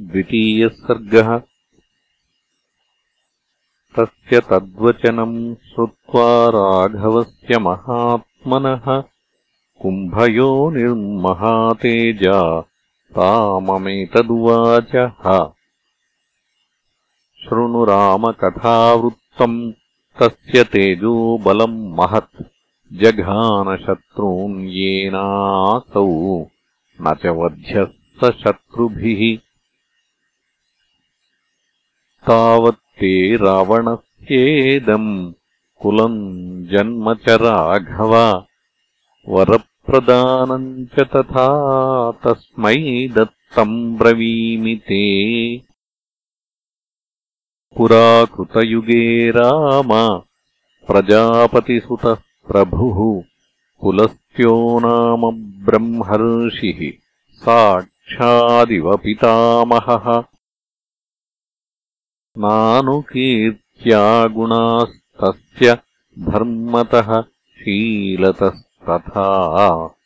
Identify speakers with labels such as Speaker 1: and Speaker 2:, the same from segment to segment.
Speaker 1: द्वितीयः सर्गः। तस्य तद्वचनम् श्रुत्वा राघवस्य महात्मनः कुम्भयो निर्महातेजा ताममेतदुवाचः। रामकथावृत्तम् तस्य तेजोबलम् महत् जघानशत्रून् येनासौ न च वध्यः स शत्रुभिः तावत्ते रावणस्येदम् कुलम् जन्म च राघव। वरप्रदानम् च तथा तस्मै दत्तम् ब्रवीमि ते। पुराकृतयुगे राम प्रजापतिसुतः प्रभुः कुलस्त्यो नाम ब्रह्मर्षिः साक्षादिव पितामहः नानुकीर्त्या गुणास्तस्य धर्मतः शीलतस्तथा।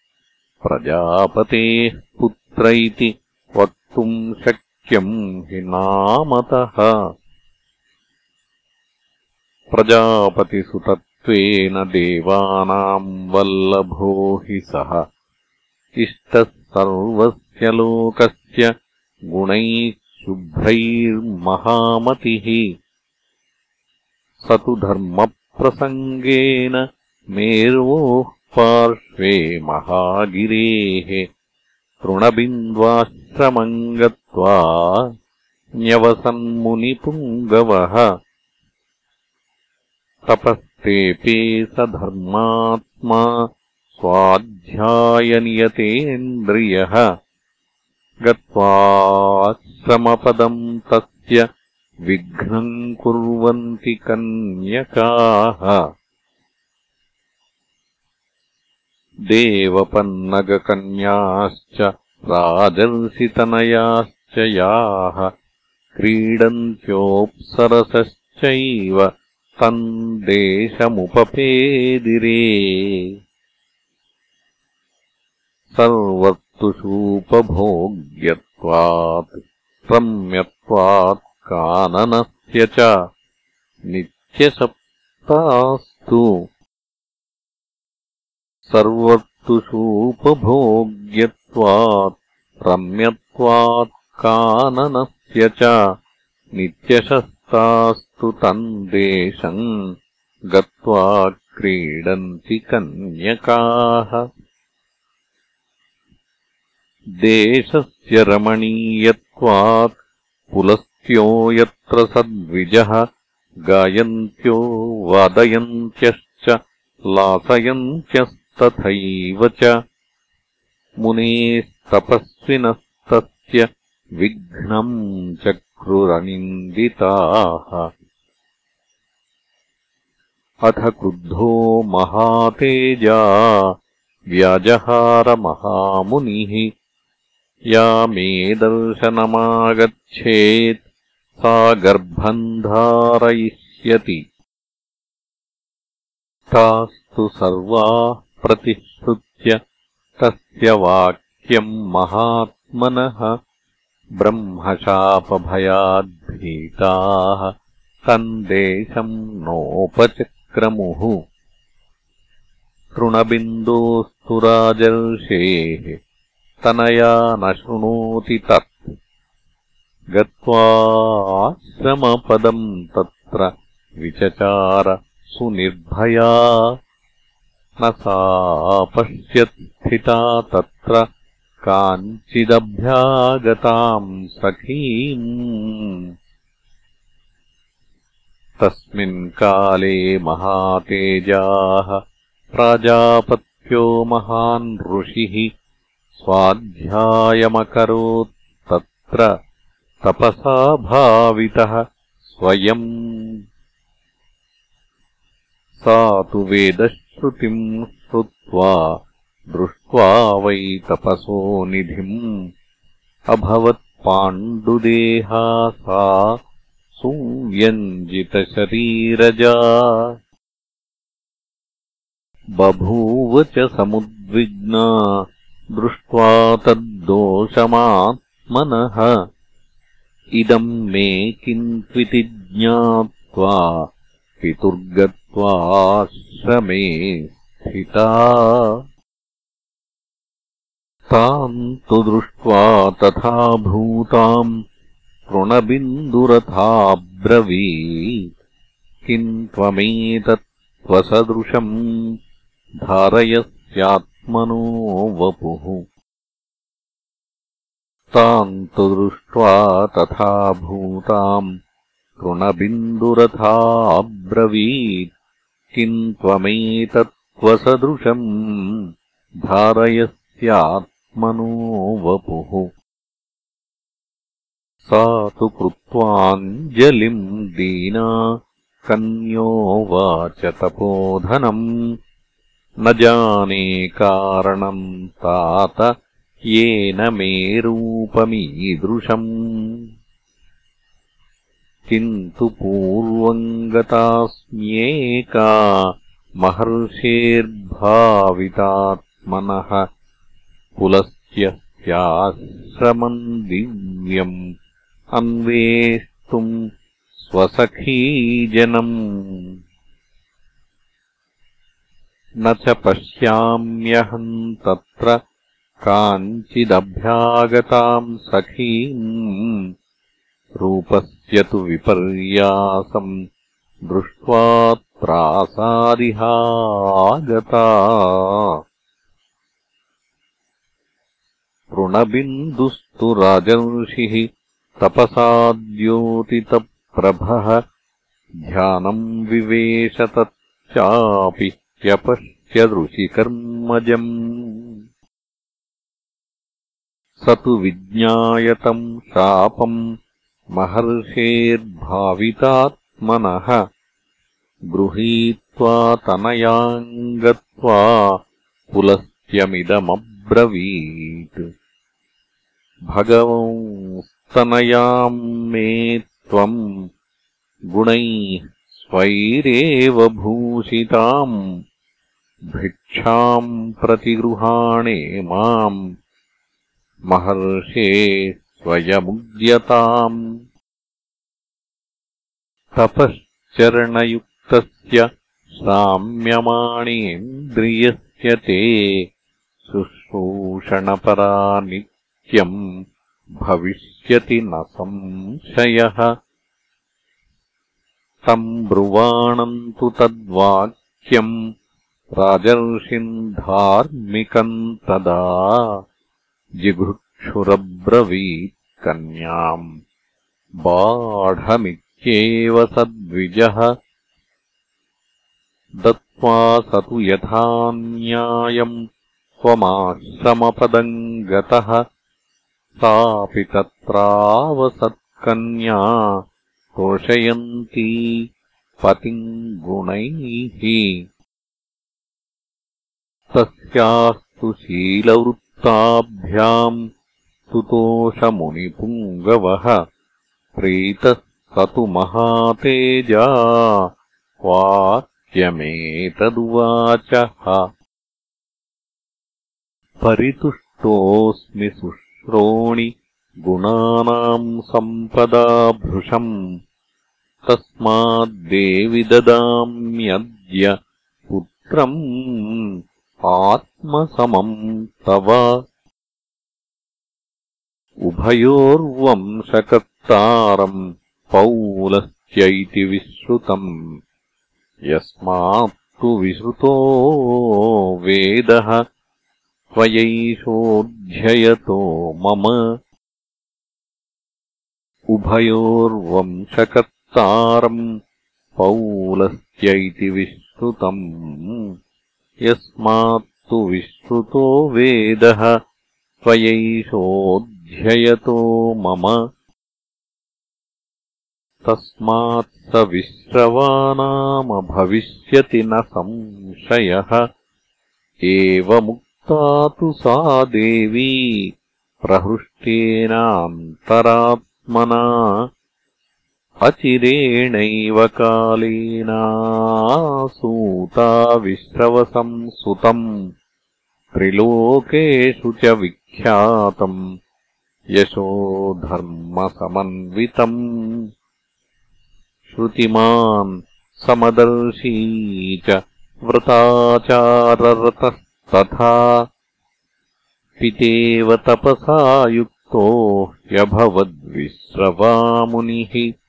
Speaker 1: प्रजापतेः पुत्र इति वक्तुम् शक्यम् हि नामतः। प्रजापतिसुतत्वेन देवानाम् वल्लभो हि सः। इष्टः सर्वस्य लोकस्य गुणैः शुभ्रैर्महामतिः। स तु धर्मप्रसङ्गेन मेर्वोः पार्श्वे महागिरेः। तृणबिन्द्वाश्रमम् गत्वा न्यवसन्मुनिपुङ्गवः। तपस्तेऽपे स धर्मात्मा स्वाध्यायनियतेन्द्रियः गत्वाश्रमपदम् तस्य विघ्नम् कुर्वन्ति कन्यकाः। देवपन्नगकन्याश्च राजर्षितनयाश्च याः क्रीडन्त्योऽप्सरसश्चैव तम् देशमुपपेदिरे। सर्व तुषूपभोग्यत्वात् रम्यत्वात् काननस्य च। नित्यसप्तास्तु सर्वतुषूपभोग्यत्वात् रम्यत्वात् काननस्य च। नित्यशस्तास्तु तम् देशम् गत्वा क्रीडन्ति कन्यकाः देशस्य रमणीयत्वात् पुलस्त्यो यत्र सद्विजः गायन्त्यो वादयन्त्यश्च लासयन्त्यस्तथैव च मुनेस्तपस्विनस्तस्य विघ्नम् चक्रुरनिन्दिताः। अथ क्रुद्धो महातेजा व्याजहारमहामुनिः या मे दर्शनमागच्छेत्। सा गर्भम् धारयिष्यति। तास्तु सर्वाः प्रतिश्रुत्य तस्य वाक्यम् महात्मनः। ब्रह्मशापभयाद्भीताः देशम् नोपचक्रमुः। तृणबिन्दोस्तु राजर्षेः तनया न शृणोति तत्। गत्वाश्रमपदम् तत्र विचचार सुनिर्भया। न सा पश्यत्स्थिता तत्र काञ्चिदभ्यागताम् सखीम्। तस्मिन्काले महातेजाः प्राजापत्यो महान् ऋषिः स्वाध्यायमकरोत् तत्र तपसा भावितः स्वयम् सा तु वेदश्रुतिम् श्रुत्वा दृष्ट्वा वै तपसो निधिम्। अभवत्पाण्डुदेहा सा सुव्यञ्जितशरीरजा। बभूव च समुद्विग्ना दृष्ट्वा तद्दोषमात्मनः। इदम् मे किन्त्विति ज्ञात्वा पितुर्गत्वाश्रमे स्थिता। ताम् तु दृष्ट्वा तथा भूताम् तृणबिन्दुरथाब्रवी किम् त्वमेतत्त्वसदृशम् धारयस्यात्मनो वपुः ताम् तु दृष्ट्वा तथा भूताम्। तृणबिन्दुरथाब्रवीत्। किम् त्वमेतत्त्वसदृशम्? धारयस्यात्मनो वपुः सा तु कृत्वाञ्जलिम् दीना। कन्योवाच तपोधनम् न जाने कारणम् तात येन मे रूपमीदृशम्। किन्तु पूर्वम् गतास्म्येका महर्षेर्भावितात्मनः पुलस्त्यस्याश्रमम् दिव्यम् अन्वेष्टुम् स्वसखीजनम् न च पश्याम्यहम् तत्र काञ्चिदभ्यागताम् सखीम् रूपस्य तु विपर्यासम् दृष्ट्वा त्रासादिहागता तृणबिन्दुस्तु राजर्षिः तपसाद्योतितप्रभः ध्यानम् विवेशतच्चापि ह्यपश्यदृशिकर्मजम् स तु विज्ञायतम् शापम् महर्षेर्भावितात्मनः। गृहीत्वा तनयाम् गत्वा पुलस्त्यमिदमब्रवीत्। भगवंस्तनयाम् मे त्वम् गुणैः स्वैरेव भूषिताम् भिक्षाम् प्रतिगृहाणे माम्। महर्षे स्वयमुद्यताम्। तपश्चरणयुक्तस्य साम्यमाणेन्द्रियस्य ते शुश्रूषणपरा नित्यम् भविष्यति न संशयः। तम् ब्रुवाणम् तु तद्वाक्यम् राजर्षिम् धार्मिकम् तदा जिघृक्षुरब्रवीत् कन्याम् बाढमित्येव सद्विजः दत्त्वा स तु यथा न्यायम् स्वमाश्रमपदम् गतः सापि तत्रावसत्कन्या तोषयन्ती पतिम् गुणैः तस्यास्तु शीलवृत्ताभ्याम् तुतोषमुनिपुङ्गवः प्रीतः स तु महातेजा वाक्यमेतदुवाचः परितुष्टोऽस्मि शुश्रोणि गुणानाम् सम्पदा भृशम् तस्माद्देवि ददाम्यद्य पुत्रम् आत्मसमम् तव। उभयोर्वंशकर्तारम् पौलस्य इति विश्रुतम् यस्मात्तु विश्रुतो वेदः त्वयैषोऽध्ययतो मम। उभयोर्वंशकर्तारम् पौलस्य इति विश्रुतम् यस्मात्तु विश्रुतो वेदः त्वयैषोऽध्ययतो मम। तस्मात् स विश्रवानामभविष्यति न संशयः। एवमुक्ता तु सा देवी प्रहृष्टेनान्तरात्मना अचिरेणैव कालेनासूता विश्रवसंसुतम् त्रिलोकेषु च विख्यातम्। यशो धर्मसमन्वितम् श्रुतिमान् समदर्शी च व्रताचाररतस्तथा। पितेव तपसा युक्तो ह्यभवद्विश्रवामुनिः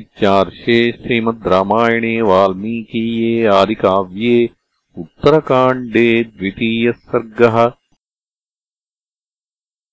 Speaker 1: इत्यार्षे श्रीमद् रामायणे वाल्मीकीये आदिकाव्ये उत्तरकाण्डे द्वितीयः सर्गः